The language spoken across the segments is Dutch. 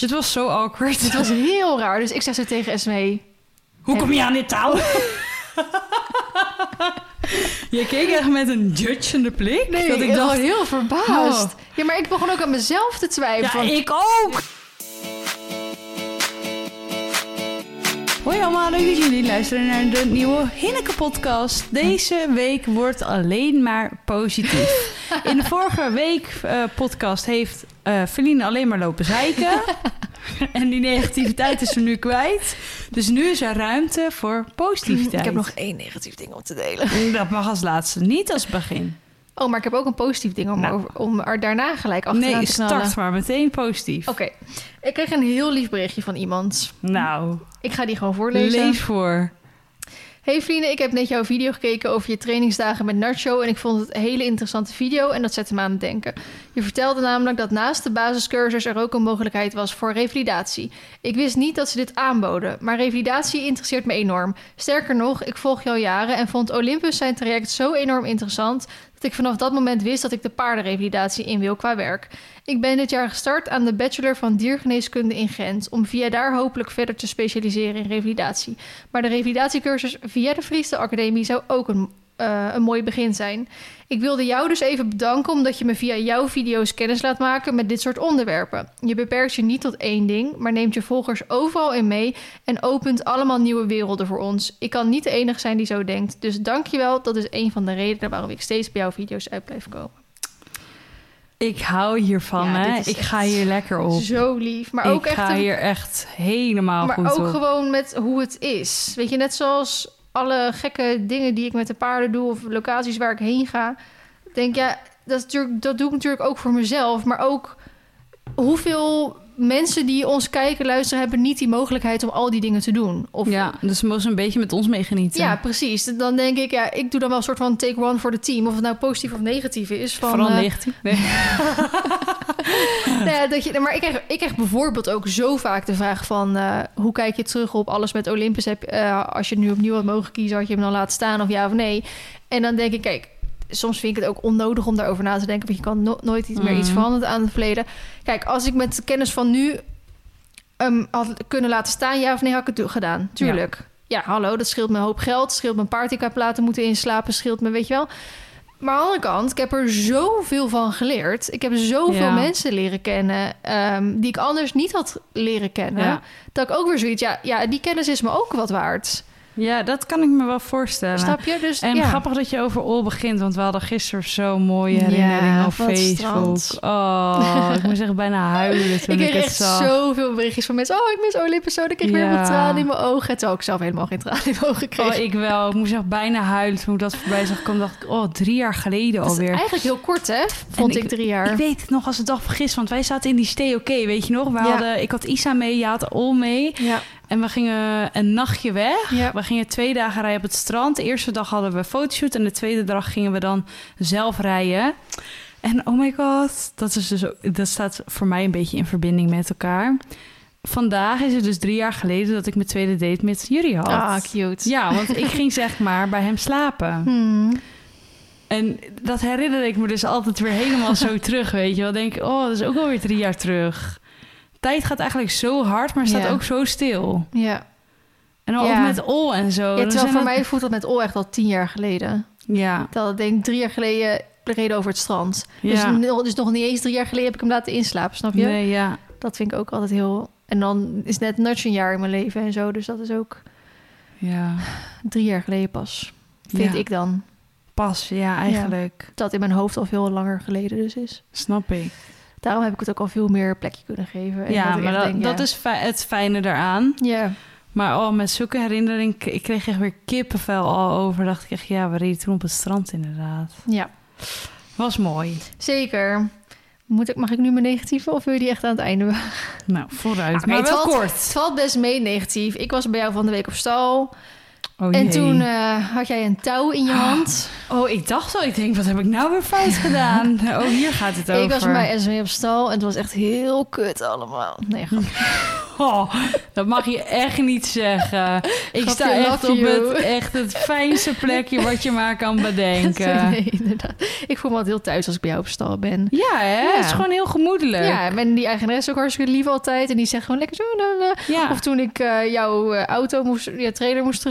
Dit was zo awkward. Het was heel raar. Dus ik zeg zo tegen Esme... Hoe kom je aan dit touw? je keek echt met een judgende blik. Nee, dat ik ik dacht, was heel verbaasd. Oh. Ja, maar ik begon ook aan mezelf te ja, twijfelen. ik ook. Hoi allemaal, leuk dat jullie luisteren naar de nieuwe Hinneke podcast. Deze week wordt alleen maar positief. In de vorige week eh, podcast heeft Feline alleen maar lopen zeiken. en die negativiteit is er nu kwijt. Dus nu is er ruimte voor positiviteit. Ik heb nog één negatief ding om te delen. Dat mag als laatste, niet als begin. Oh, maar ik heb ook een positief ding om, Nou. over, om er daarna gelijk achteraan Nee, te knallen. start maar meteen positief. Oké, ik kreeg een heel lief berichtje van iemand. Nou, Ik ga die gewoon voorlezen. lees voor. Hey vrienden, ik heb net jouw video gekeken over je trainingsdagen met Nacho en ik vond het een hele interessante video en dat zette me aan het denken. Je vertelde namelijk dat naast de basiscursus er ook een mogelijkheid was voor revalidatie. Ik wist niet dat ze dit aanboden, maar revalidatie interesseert me enorm. Sterker nog, ik volg jou jaren en vond Olympus zijn traject zo enorm interessant dat ik vanaf dat moment wist dat ik de paardenrevalidatie in wil qua werk. Ik ben dit jaar gestart aan de Bachelor van Diergeneeskunde in Gent om via daar hopelijk verder te specialiseren in revalidatie. Maar de revalidatiecursus via de Friese Academie zou ook een, eh, een mooi begin zijn. Ik wilde jou dus even bedanken omdat je me via jouw video's kennis laat maken met dit soort onderwerpen. Je beperkt je niet tot één ding, maar neemt je volgers overal in mee en opent allemaal nieuwe werelden voor ons. Ik kan niet de enige zijn die zo denkt, dus dankjewel. Dat is een van de redenen waarom ik steeds bij jouw video's uit blijf komen. Ik hou hiervan, Ja, hè. Ik ga hier lekker op. Zo lief, maar ik ook echt ga een- hier echt helemaal maar goed ook op. gewoon met hoe het is. Weet je, net zoals alle gekke dingen die ik met de paarden doe of locaties waar ik heen ga. Denk ja, dat, is natuurlijk, dat doe ik natuurlijk ook voor mezelf, maar ook hoeveel mensen die ons kijken, luisteren, hebben niet die mogelijkheid om al die dingen te doen. Of, Ja, dus we mogen een beetje met ons meegenieten. ja, precies. Dan denk ik, ja, ik doe dan wel een soort van take one voor de team. Of het nou positief of negatief is. Van, Vooral eh, negatief. Nee. Nou ja, dat je, maar ik krijg, ik krijg bijvoorbeeld ook zo vaak de vraag van... eh, hoe kijk je terug op alles met Olympus? Heb, eh, als je nu opnieuw had mogen kiezen, had je hem dan laten staan of ja of nee? En dan denk ik, kijk, soms vind ik het ook onnodig om daarover na te denken... want je kan no- nooit iets meer iets Mhm. veranderen aan het verleden. Kijk, als ik met de kennis van nu hem had kunnen laten staan... ja of nee, had ik het gedaan. Tuurlijk. Ja. hallo, dat scheelt me een hoop geld. Scheelt me een heb laten moeten inslapen. Scheelt me, weet je wel... Maar aan de andere kant, ik heb er zoveel van geleerd. Ik heb zoveel Ja. mensen leren kennen ehm, die ik anders niet had leren kennen. Ja. Dat ik ook weer zoiets, ja, ja, die kennis is me ook wat waard. Ja, dat kan ik me wel voorstellen. Snap je? Dus En ja. grappig dat je over Ol begint, want we hadden gisteren zo'n mooie Ja, herinnering op van het Facebook. strand. Oh, ik moest echt bijna huilen toen Ik ik, kreeg echt zag. zoveel berichtjes van mensen. Oh, ik mis Olympus zo. Dan kreeg ik weer Ja. wat tranen in mijn ogen. Terwijl ik zelf helemaal geen tranen in mijn ogen kreeg. Oh, ik wel. Ik moest echt bijna huilen toen ik dat voorbij zag komen. dacht ik, oh, drie jaar geleden Dat is alweer. eigenlijk heel kort, hè? Vond ik, drie jaar. Ik weet het nog als de dag van gisteren, want wij zaten in die stay oké, weet je nog? We Ja. hadden, ik had Isa mee, je had Ol mee. ja. En we gingen een nachtje weg. Ja. We gingen twee dagen rijden op het strand. De eerste dag hadden we een fotoshoot en de tweede dag gingen we dan zelf rijden. En oh my god, dat, is dus, ook- dat staat voor mij een beetje in verbinding met elkaar. Vandaag is het dus drie jaar geleden dat ik mijn tweede date met jullie had. Ah, cute. Ja, want ik ging zeg maar bij hem slapen. Hmm. En dat herinner ik me dus altijd weer helemaal zo terug, weet je wel. Denk ik, oh, dat is ook alweer drie jaar terug. Tijd gaat eigenlijk zo hard, maar staat Ja. ook zo stil. Ja. En dan ook met Ol en zo. ja, terwijl voor mij voelt dat met Ol echt al tien jaar geleden. Ja, Dat ik denk drie jaar geleden reden over het strand. Dus, dus nog niet eens drie jaar geleden heb ik hem laten inslapen, snap je? Nee, ja. Dat vind ik ook altijd heel... En dan is net nudge een jaar in mijn leven en zo. Dus dat is ook Ja, drie jaar geleden pas. Vind Ja. ik dan. pas. Ja, eigenlijk. Dat in mijn hoofd al veel langer geleden dus is. Snap ik. Daarom heb ik het ook al veel meer plekje kunnen geven. En ja, ik maar dat, denk, dat ja. is fi- het fijne daaraan. Ja, Maar oh, met zulke herinnering, ik kreeg echt weer kippenvel al over. Dacht ik echt, ja, we reden toen op het strand inderdaad. ja, Was mooi. zeker. Moet ik, mag ik nu mijn negatieve of wil je die echt aan het einde? Nou, vooruit. Oké, maar wel valt- kort. Het valt best mee negatief. Ik was bij jou van de week op stal. Oh, En toen eh, had jij een touw in je hand. Oh, ik dacht al, ik denk, wat heb ik nou weer fout gedaan? Oh, hier gaat het over. Ik was bij SW op stal en het was echt heel kut allemaal. Nee. Oh, dat mag je echt niet zeggen. Ik sta echt op you. het, echt het fijnste plekje wat je maar kan bedenken. Nee, inderdaad. Ik voel me altijd heel thuis als ik bij jou op stal ben. Ja, hè? Ja. Het is gewoon heel gemoedelijk. Ja, en die eigenares ook hartstikke lief altijd. En die zegt gewoon lekker zo. la, la. Ja. Of toen ik eh, jouw eh, auto moest, je trailer moest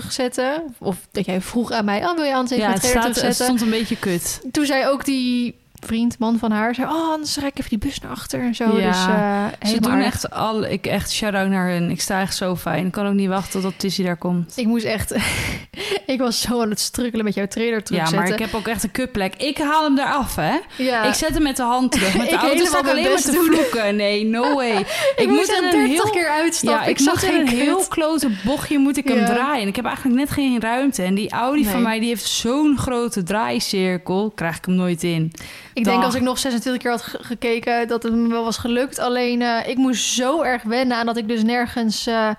Of dat jij vroeg aan mij, oh wil je even Ja, mijn het, trailer staat, het stond een beetje kut. Toen zei ook die vriend, man van haar, zei, oh anders rijd ik even die bus naar achter en zo. Ja, Dus eh Ze doen echt al, ik echt shout-out naar hun. Ik sta echt zo fijn. Ik kan ook niet wachten totdat Tissy daar komt. Ik moest echt... ik was zo aan het strukkelen met jouw trailer Ja, terugzetten. maar ik heb ook echt een kutplek. Ik haal hem eraf, hè? Ja. Ik zet hem met de hand terug. Met de Ik auto sta ik alleen maar te vloeken. Nee, no way. ik, moest er in 30 keer uitstappen. Ja, ik, ik, zag geen een heel klote bochtje moet ik hem Ja. draaien. En ik heb eigenlijk net geen ruimte. En die Audi van mij die heeft zo'n grote draaicirkel. Krijg ik hem nooit in. Ik denk als ik nog 26 keer had ge- gekeken dat het me wel was gelukt. Alleen eh, ik moest zo erg wennen aan dat ik dus nergens eh,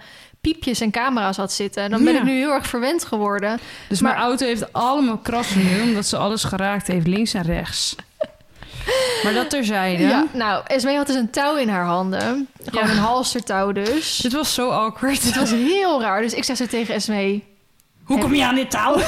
piepjes en camera's had zitten. En dan ben Ja. ik nu heel erg verwend geworden. Dus Maar- mijn auto heeft allemaal krassen nu. Omdat ze alles geraakt heeft, links en rechts. Maar dat terzijde. Ja. Nou, Esme had dus een touw in haar handen. Gewoon Ja. een halstertouw dus. Dit was zo awkward. Het was heel raar. Dus ik zeg zo tegen Esme... Hoe kom je aan dit touw?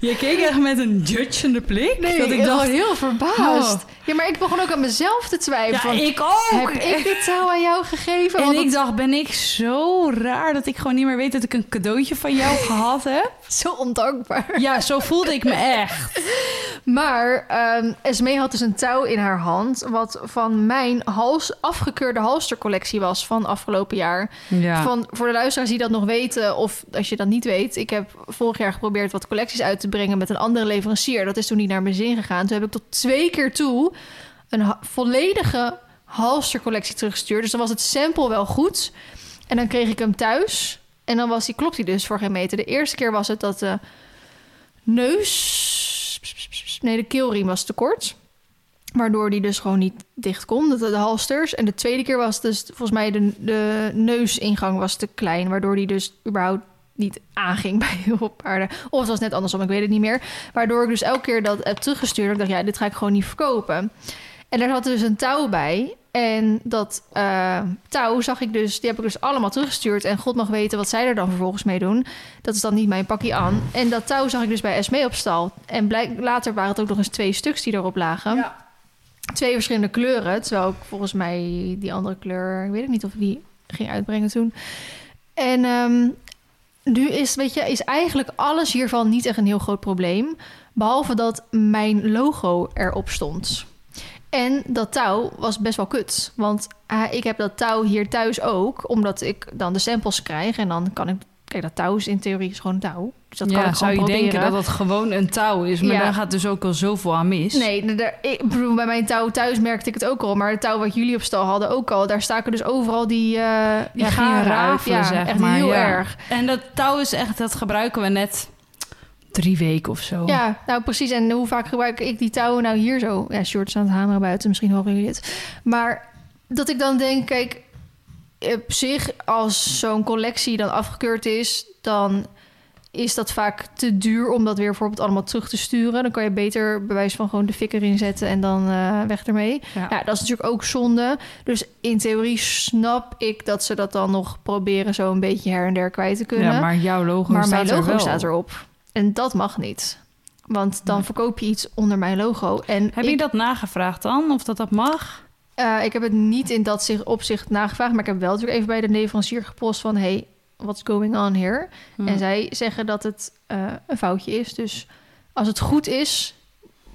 je keek echt met een judgende blik. Nee, dat ik dacht, was heel verbaasd. Oh. Ja, maar ik begon ook aan mezelf te ja, twijfelen. ik ook. Heb ik dit touw aan jou gegeven? En ik dacht, ben ik zo raar dat ik gewoon niet meer weet dat ik een cadeautje van jou gehad heb? zo ondankbaar. Ja, zo voelde ik me echt. Maar ehm Esme had dus een touw in haar hand... wat van mijn hals, afgekeurde halstercollectie was van afgelopen jaar. Ja. Van, voor de luisteraars die dat nog weten, of als je dat niet weet... ik heb vorig jaar geprobeerd wat collecties uit te brengen... met een andere leverancier. Dat is toen niet naar mijn zin gegaan. Toen heb ik tot twee keer toe een volledige halstercollectie teruggestuurd. Dus dan was het sample wel goed. En dan kreeg ik hem thuis. En dan was die, klopt hij dus voor geen meter. De eerste keer was het dat de neus... Nee, de keelriem was te kort. Waardoor die dus gewoon niet dicht kon, de, de halsters. En de tweede keer was dus volgens mij de, de neusingang was te klein. Waardoor die dus überhaupt niet aanging bij heel veel paarden. Of het was net andersom, ik weet het niet meer. Waardoor ik dus elke keer dat heb teruggestuurd. Ik dacht, ja, dit ga ik gewoon niet verkopen. En daar zat dus een touw bij. En dat eh, touw zag ik dus, die heb ik dus allemaal teruggestuurd. En God mag weten wat zij er dan vervolgens mee doen. Dat is dan niet mijn pakje aan. En dat touw zag ik dus bij Esmee op stal. En blijk, later waren het ook nog eens twee stuks die erop lagen. Ja. Twee verschillende kleuren. Terwijl ik volgens mij die andere kleur, ik weet ook niet of ik die ging uitbrengen toen. En ehm, nu is, weet je, is eigenlijk alles hiervan niet echt een heel groot probleem. Behalve dat mijn logo erop stond. En dat touw was best wel kut. Want eh, ik heb dat touw hier thuis ook. Omdat ik dan de samples krijg. En dan kan ik... Kijk, dat touw is in theorie is gewoon touw. Dus dat kan ik zou je proberen. denken dat het gewoon een touw is. Maar Ja. daar gaat dus ook al zoveel aan mis. Nee, de- de- ik bedoel, bij mijn touw thuis merkte ik het ook al. Maar het touw wat jullie op stal hadden ook al. Daar staken dus overal die, eh die Ja, garen rafelen, Ja, zeg echt maar. heel ja. erg. En dat touw is echt, dat gebruiken we net drie weken of zo. Ja, nou precies. En hoe vaak gebruik ik die touwen nou hier zo? Ja, shorts aan het hameren buiten. Misschien horen jullie het. Maar dat ik dan denk, kijk... Op zich, als zo'n collectie dan afgekeurd is... dan is dat vaak te duur om dat weer bijvoorbeeld allemaal terug te sturen. Dan kan je beter bewijs van gewoon de fik erin zetten en dan eh, weg ermee. Ja. Ja, dat is natuurlijk ook zonde. Dus in theorie snap ik dat ze dat dan nog proberen zo een beetje her en der kwijt te kunnen. Ja, maar jouw logo Maar staat mijn er logo wel. staat erop. En dat mag niet. Want dan Nee. verkoop je iets onder mijn logo. En Heb ik, je dat nagevraagd dan? Of dat dat mag? eh, ik heb het niet in dat zich, opzicht nagevraagd. Maar ik heb wel natuurlijk even bij de leverancier gepost van... hey, what's going on here? Hm. En zij zeggen dat het eh, een foutje is. Dus als het goed is,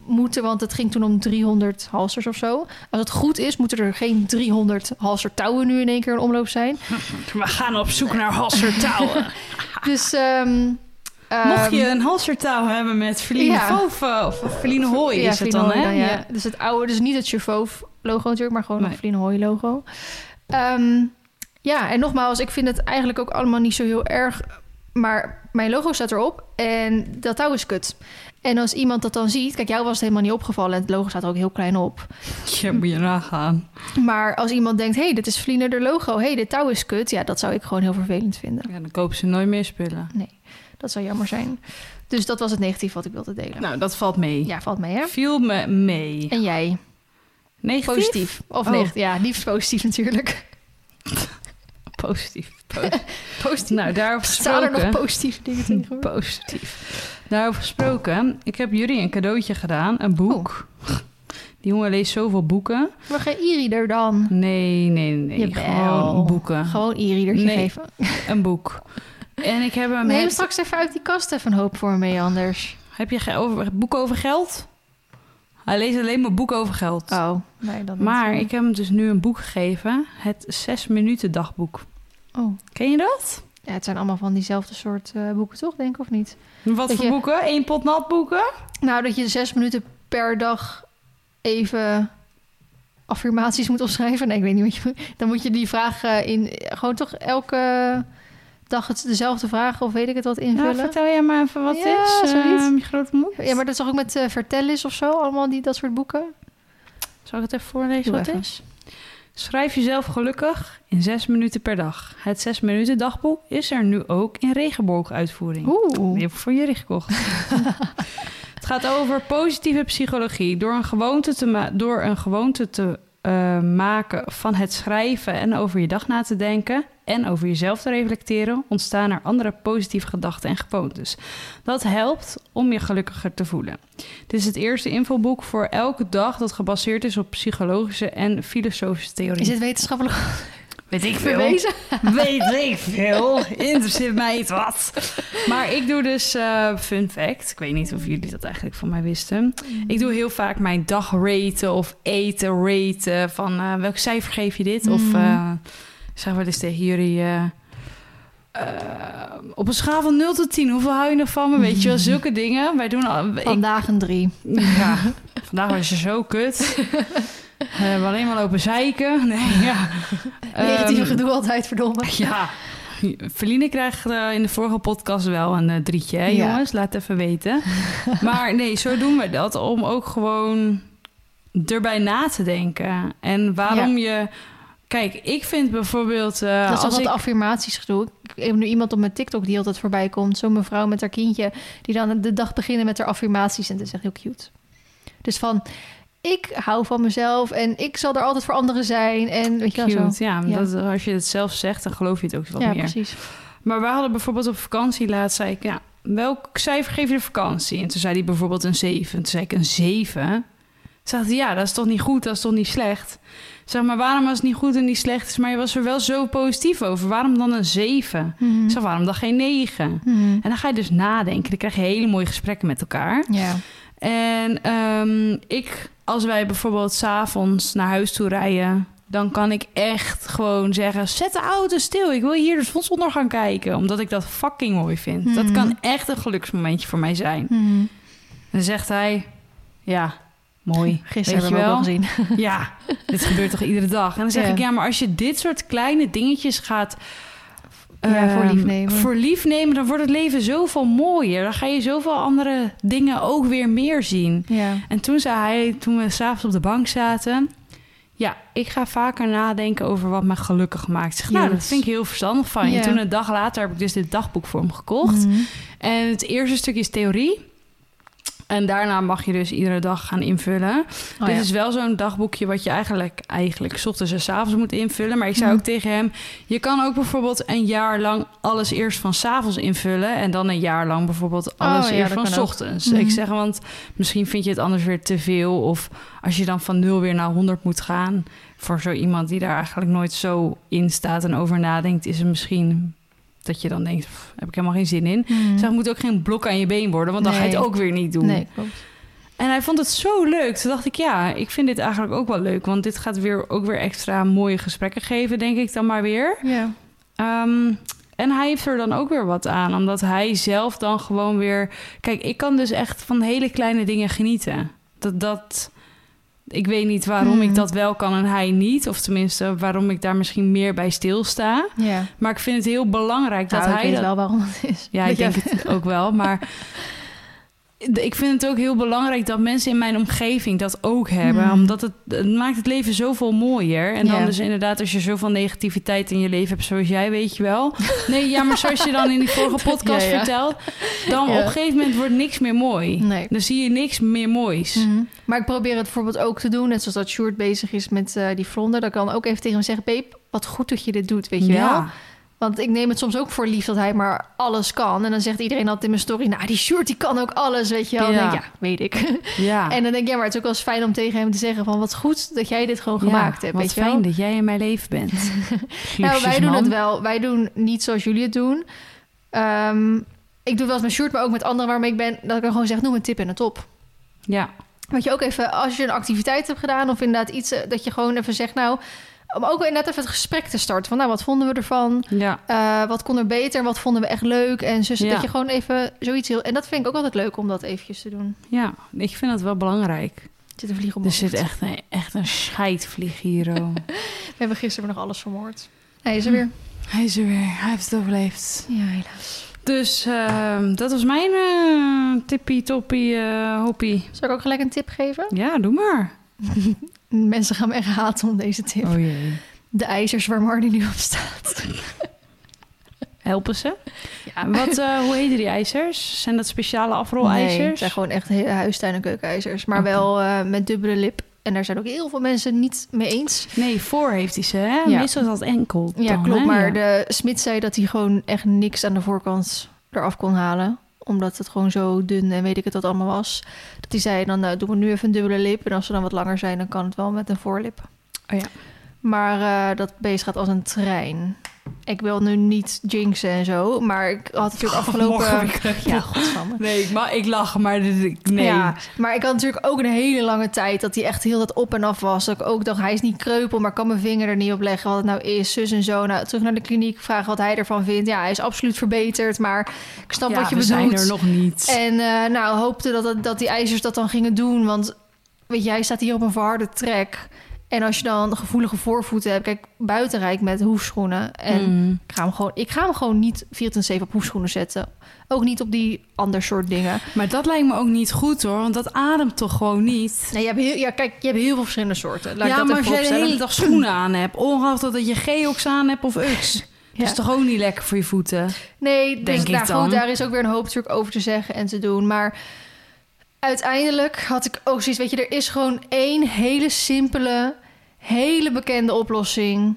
moeten... want het ging toen om 300 halsters of zo. Als het goed is, moeten er geen 300 halster touwen nu in één keer in omloop zijn. We gaan op zoek naar halsertouwen. Dus... ehm, Mocht je ehm, een halsertouw hebben met Ja. Fove of Feline Hooi is het dan, hè? ja. Dus het oude, dus niet het Chauffeur logo natuurlijk, maar gewoon Nee. een Hooi logo. Ehm, ja, en nogmaals, ik vind het eigenlijk ook allemaal niet zo heel erg maar mijn logo staat erop en dat touw is kut. En als iemand dat dan ziet, kijk, jou was het helemaal niet opgevallen en het logo staat er ook heel klein op. Ja, moet je nagaan. Maar als iemand denkt, hé, hey, dit is Vliener logo, hé, hey, dit touw is kut, ja, dat zou ik gewoon heel vervelend vinden. Ja, dan kopen ze nooit meer spullen. Nee, dat zou jammer zijn. Dus dat was het negatief wat ik wilde delen. Nou, dat valt mee. Ja, valt mee, hè? Viel me mee. En jij? Negatief? Positief. Of Oh. negatief? Ja, liefst positief natuurlijk. Positief. Positief. Positief. nou, daarover Staan er gesproken. nog positieve dingen tegen? Positief. Daarover gesproken. Ik heb jullie een cadeautje gedaan. Een boek. Die jongen leest zoveel boeken. Maar geen e-reader dan? Nee, nee, nee. Jawel. Gewoon boeken. Gewoon e-readertje Nee. geven. Een boek. En ik heb hem... Neem heb, straks even uit die kast even een hoop voor me mee, anders. heb je over, boek over geld? Hij leest alleen maar boeken over geld. Oh, nee, dan niet. maar ik heb hem dus nu een boek gegeven. Het 6 minuten dagboek. Oh, Ken je dat? ja, het zijn allemaal van diezelfde soort eh, boeken, toch? Denk ik, of niet? Wat Dat voor je- boeken? Eén pot nat boeken? Nou, dat je zes minuten per dag even affirmaties moet opschrijven. Nee, ik weet niet wat je. Dan moet je die vraag eh, in... Gewoon toch elke dag het dezelfde vraag of weet ik het wat invullen? vertel jij maar even wat Ja, is. Ehm, je grote. Ja, maar dat is toch ook met eh Vertellis of zo? Allemaal die, dat soort boeken? Zal ik het even voorlezen Doe wat even. is? Schrijf jezelf gelukkig in zes minuten per dag. Het zes minuten dagboek is er nu ook in regenbooguitvoering. Oeh. Die heb ik voor jullie gekocht. het gaat over positieve psychologie. Door een gewoonte te, door een gewoonte te eh, maken van het schrijven en over je dag na te denken en over jezelf te reflecteren, ontstaan er andere positieve gedachten en gewoontes. Dat helpt om je gelukkiger te voelen. Dit is het eerste infoboek voor elke dag dat gebaseerd is op psychologische en filosofische theorieën. Is het wetenschappelijk Weet ik bewezen? Weet ik veel. Interesseert mij iets wat. Maar ik doe dus, eh, fun fact, ik weet niet of jullie dat eigenlijk van mij wisten. Ik doe heel vaak mijn dag raten of eten raten. Van eh, welk cijfer geef je dit? Of Mm. Ik zeg wel eens tegen jullie... eh, eh, op een schaal van 0 tot 10, hoeveel hou je nog van me? Weet je wel, zulke dingen. Wij doen al, ik, Vandaag een drie. ja, vandaag was je zo kut. Eh, We hebben alleen maar lopen zeiken. Nee, ja. Negatieve Ehm, gedoe altijd, verdomme. ja. Feline krijgt in de vorige podcast wel een drietje, hè, Ja. jongens? Laat even weten. maar nee, zo doen we dat. Om ook gewoon erbij na te denken. En waarom je... Kijk, ik vind bijvoorbeeld... dat is als toch ik... wat affirmaties gedoe. Ik heb nu iemand op mijn TikTok die altijd voorbij komt. Zo'n mevrouw met haar kindje. Die dan de dag beginnen met haar affirmaties. En dat is echt heel cute. Dus van, ik hou van mezelf. En ik zal er altijd voor anderen zijn. En weet je wel zo. Ja. Ja. Dat, als je het zelf zegt, dan geloof je het ook wat ja, meer. precies. Maar we hadden bijvoorbeeld op vakantie laatst, zei ik, ja, welk cijfer geef je de vakantie? En toen zei hij bijvoorbeeld een 7. Toen zei ik een 7. Toen zei hij, ja, dat is toch niet goed, dat is toch niet slecht? Zeg maar, waarom als het niet goed en niet slecht is, maar je was er wel zo positief over? Waarom dan een 7? Mhm. Ik zeg, waarom dan geen 9? Mhm. En dan ga je dus nadenken. Dan krijg je hele mooie gesprekken met elkaar. Ja. En ehm, ik, als wij bijvoorbeeld s'avonds naar huis toe rijden, dan kan ik echt gewoon zeggen: zet de auto stil. Ik wil hier de zonsondergang kijken, omdat ik dat fucking mooi vind. Dat Mhm. kan echt een geluksmomentje voor mij zijn. Mhm. Dan zegt hij: ja, mooi. Gisteren hebben we ook wel? al gezien. Ja, dit gebeurt toch iedere dag. En dan zeg Ja. ik: ja, maar als je dit soort kleine dingetjes gaat. Ja, voor ehm, lief nemen. Voor lief nemen, dan wordt het leven zoveel mooier. Dan ga je zoveel andere dingen ook weer meer zien. Ja. En toen zei hij, toen we s'avonds op de bank zaten... Ja, ik ga vaker nadenken over wat me gelukkig maakt. Zeg, nou, dat vind ik heel verstandig van je. Ja. Toen een dag later heb ik dus dit dagboek voor hem gekocht. Mhm. En het eerste stukje is theorie. En daarna mag je dus iedere dag gaan invullen. Oh, Dit ja. is wel zo'n dagboekje wat je eigenlijk, eigenlijk 's ochtends en 's avonds moet invullen. Maar ik zei Mhm. ook tegen hem, je kan ook bijvoorbeeld een jaar lang alles eerst van 's avonds invullen. En dan een jaar lang bijvoorbeeld alles Oh, ja, eerst van 's ochtends. Mhm. Ik zeg, want misschien vind je het anders weer te veel. Of als je dan van 0 weer naar 100 moet gaan. Voor zo iemand die daar eigenlijk nooit zo in staat en over nadenkt, is het misschien dat je dan denkt, "Pff, heb ik helemaal geen zin in. Het moet ook geen blok aan je been worden, want dan ga je het ook weer niet doen. Nee, klopt. En hij vond het zo leuk. Toen dacht ik, ja, ik vind dit eigenlijk ook wel leuk. Want dit gaat weer, ook weer extra mooie gesprekken geven, denk ik dan maar weer. Ja. Ehm, en hij heeft er dan ook weer wat aan. Omdat hij zelf dan gewoon weer... Kijk, ik kan dus echt van hele kleine dingen genieten. Dat, dat, ik weet niet waarom Hmm. ik dat wel kan en hij niet. Of tenminste, waarom ik daar misschien meer bij stilsta. Maar ik vind het heel belangrijk dat Nou, ik hij weet dat... wel waarom dat is. Ja, ik denk het ook wel. Maar ik vind het ook heel belangrijk dat mensen in mijn omgeving dat ook hebben. Hmm. Omdat het, het maakt het leven zoveel mooier. En dan dus inderdaad, als je zoveel negativiteit in je leven hebt, zoals jij, weet je wel. Nee, ja, maar zoals je dan in die vorige podcast Ja, ja. vertelt, dan Ja. op een gegeven moment wordt niks meer mooi. Nee. Dan zie je niks meer moois. Mhm. Maar ik probeer het bijvoorbeeld ook te doen. Net zoals dat Sjoerd bezig is met eh, die vlonder. Dan kan ook even tegen hem zeggen... Babe, wat goed dat je dit doet, weet je wel? Want ik neem het soms ook voor lief dat hij maar alles kan. En dan zegt iedereen altijd in mijn story... Nou, die Sjoerd die kan ook alles, weet je wel? Ja. denk ja, weet ik. ja. en dan denk ik, ja, maar het is ook wel eens fijn om tegen hem te zeggen... van wat goed dat jij dit gewoon Ja, gemaakt hebt, Wat weet je fijn dat jij in mijn leven bent. Nou, wij doen het wel. Wij doen niet zoals jullie het doen. Ehm, ik doe wel eens met Sjoerd, maar ook met anderen waarmee ik ben... dat ik dan gewoon zeg, noem een tip en een top. Ja, Wat je ook even, als je een activiteit hebt gedaan of inderdaad iets, eh, dat je gewoon even zegt, nou, om ook inderdaad even het gesprek te starten. Van, nou, wat vonden we ervan? ja. Eh, wat kon er beter? Wat vonden we echt leuk? En zo, Ja. dat je gewoon even zoiets heel... En dat vind ik ook altijd leuk om dat eventjes te doen. ja, ik vind dat wel belangrijk. Er zit een vlieg op Er zit echt een, echt een scheidvlieg hier. oh. We hebben gisteren nog alles vermoord. Hij is er weer. Hij is er weer. Hij heeft het overleefd. Ja, helaas. Dus ehm, dat was mijn eh tippie, toppie, eh hoppie. Zal ik ook gelijk een tip geven? Ja, doe maar. Mensen gaan me echt haten om deze tip. Oh jee. De ijzers waar Marty nu op staat. Helpen ze? Ja, Wat, eh, hoe heten die ijzers? Zijn dat speciale Nee, afrolijzers? het zijn gewoon echt hele huistuin- en keukenijzers. Maar wel eh, met dubbele lip. En daar zijn ook heel veel mensen niet mee eens. Nee, voor heeft hij ze, hè? Ja. Meestal is dat enkel. Ja, klopt. hè? Maar Ja. de smid zei dat hij gewoon echt niks aan de voorkant eraf kon halen. Omdat het gewoon zo dun en weet ik het wat allemaal was. Dat hij zei, dan eh, doen we nu even een dubbele lip. En als ze dan wat langer zijn, dan kan het wel met een voorlip. Oh ja. Maar eh, dat beest gaat als een trein. Ik wil nu niet jinxen en zo. Maar ik had natuurlijk afgelopen... Ja, godsamme. Nee, ik, maar ik lach, maar nee. Ja, maar ik had natuurlijk ook een hele lange tijd dat hij echt heel dat op en af was. Dat ik ook dacht, hij is niet kreupel, maar kan mijn vinger er niet op leggen wat het nou is. Zus en zo. Nou, terug naar de kliniek, vragen wat hij ervan vindt. Ja, hij is absoluut verbeterd, maar ik snap Ja, wat je we bedoelt. zijn er nog niet. En eh, nou, hoopte dat, dat, dat die ijzers dat dan gingen doen. Want weet je, hij staat hier op een verharde trek. En als je dan gevoelige voorvoeten hebt, kijk, buiten rijd met hoefschoenen. En Mm. ik, ga hem gewoon, ik ga hem gewoon niet 24-7 op hoefschoenen zetten. Ook niet op die ander soort dingen. Maar dat lijkt me ook niet goed hoor, want dat ademt toch gewoon niet. Nee, je hebt heel, ja, kijk, je hebt heel veel verschillende soorten. Laat ja, dat maar als jij de hele dag schoenen aan hebt, ongeacht dat je Geox aan hebt of Ux, Ja. dat is toch ook niet lekker voor je voeten? Nee, dus Denk ik nou, dan. goed, daar is ook weer een hoop natuurlijk over te zeggen en te doen. Maar uiteindelijk had ik ook zoiets, weet je, er is gewoon één hele simpele, hele bekende oplossing.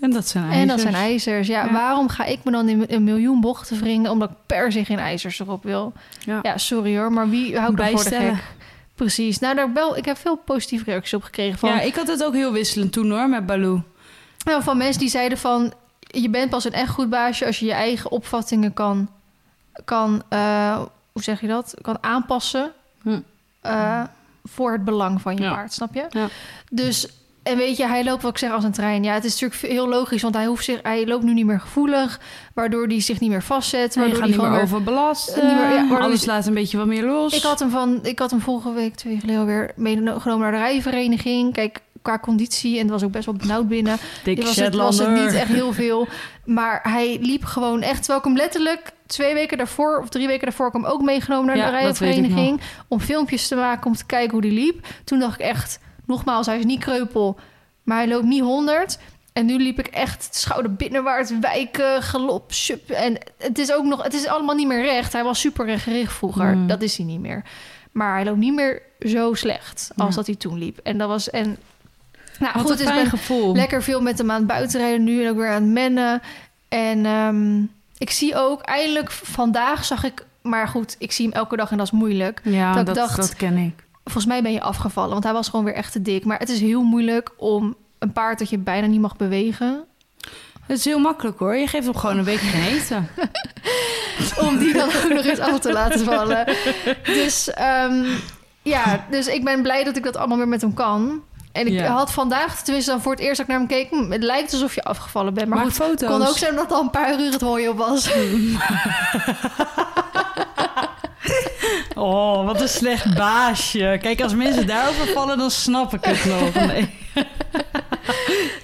En dat zijn ijzers. En dat zijn ijzers. Ja, Ja. waarom ga ik me dan in een miljoen bochten wringen omdat ik per se geen ijzers erop wil? Ja. Ja, sorry hoor, maar wie houdt er voor de gek? Precies. Nou, daar wel, ik heb veel positieve reacties op gekregen van, Ja, ik had het ook heel wisselend toen hoor, met Baloo. nou, van mensen die zeiden van... je bent pas een echt goed baasje als je je eigen opvattingen kan... kan eh, hoe zeg je dat? Kan aanpassen Hm. eh, voor het belang van je Ja. paard, snap je? Ja. Dus, en weet je, hij loopt wat ik zeg als een trein. Ja, het is natuurlijk heel logisch, want hij, hoeft zich, hij loopt nu niet meer gevoelig... waardoor hij zich niet meer vastzet. Waardoor gaat hij niet meer. Niet meer- ja, waardoor Alles laat een beetje wat meer los. Ik had hem van, ik had hem vorige week, twee weken geleden weer meegenomen naar de rijvereniging. Kijk, qua conditie en het was ook best wel benauwd binnen. Dikke was, het, was het niet echt heel veel. Maar hij liep gewoon echt. Terwijl ik hem letterlijk twee weken daarvoor of drie weken daarvoor ik hem ook meegenomen naar Ja, de rijvereniging. Om filmpjes te maken om te kijken hoe die liep. Toen dacht ik echt, nogmaals, hij is niet kreupel, maar hij loopt niet 100. En nu liep ik echt schouder binnenwaarts, wijken, galop, sup. En het is ook nog, het is allemaal niet meer recht. Hij was super rechtgericht vroeger. Mm. Dat is hij niet meer. Maar hij loopt niet meer zo slecht als Ja. dat hij toen liep. En dat was en nou Wat goed, een dus ben gevoel. lekker veel met hem aan het buitenrijden nu en ook weer aan het mennen. En ehm, ik zie ook eindelijk vandaag zag ik, maar goed, ik zie hem elke dag en dat is moeilijk. Ja, dat, dacht- dat ken ik. Volgens mij ben je afgevallen, want hij was gewoon weer echt te dik. Maar het is heel moeilijk om een paard dat je bijna niet mag bewegen, Het is heel makkelijk hoor. Je geeft hem gewoon een week geen eten. om die dan ook nog eens af te laten vallen. Dus ehm, ja, dus ik ben blij dat ik dat allemaal weer met hem kan. En ik Ja. had vandaag, tenminste dan voor het eerst dat ik naar hem keek, hm, het lijkt alsof je afgevallen bent. Maar Maak goed, foto's. kon ook zijn dat al een paar uur het hooien op was. Oh, wat een slecht baasje. Kijk, als mensen daarover vallen, dan snap ik het nog. Nee.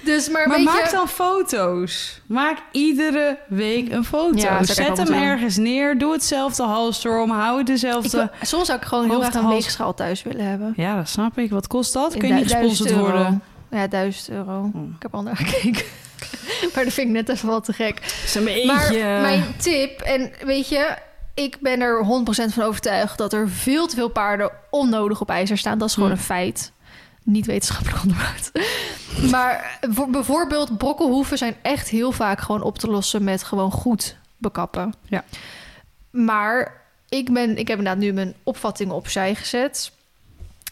Dus, maar, maak je... dan foto's. Maak iedere week een foto. Ja, ik Zet hem ergens neer. Doe hetzelfde halster om. Hou het Ik dezelfde... wil- soms zou ik gewoon heel graag een weegschaal thuis willen hebben. Ja, dat snap ik. Wat kost dat? In Kun je niet gesponsord euro. worden? Ja, 1000 euro. Hmm. Ik heb al naar gekeken. maar dat vind ik net even wat te gek. Een. Maar mijn tip, en weet je, ik ben er 100% van overtuigd dat er veel te veel paarden onnodig op ijzer staan. Dat is gewoon Hm. een feit. Niet wetenschappelijk onderbouwd. maar voor- bijvoorbeeld brokkelhoeven zijn echt heel vaak gewoon op te lossen met gewoon goed bekappen. Ja. Maar ik, ben, ik heb inderdaad nu mijn opvattingen opzij gezet.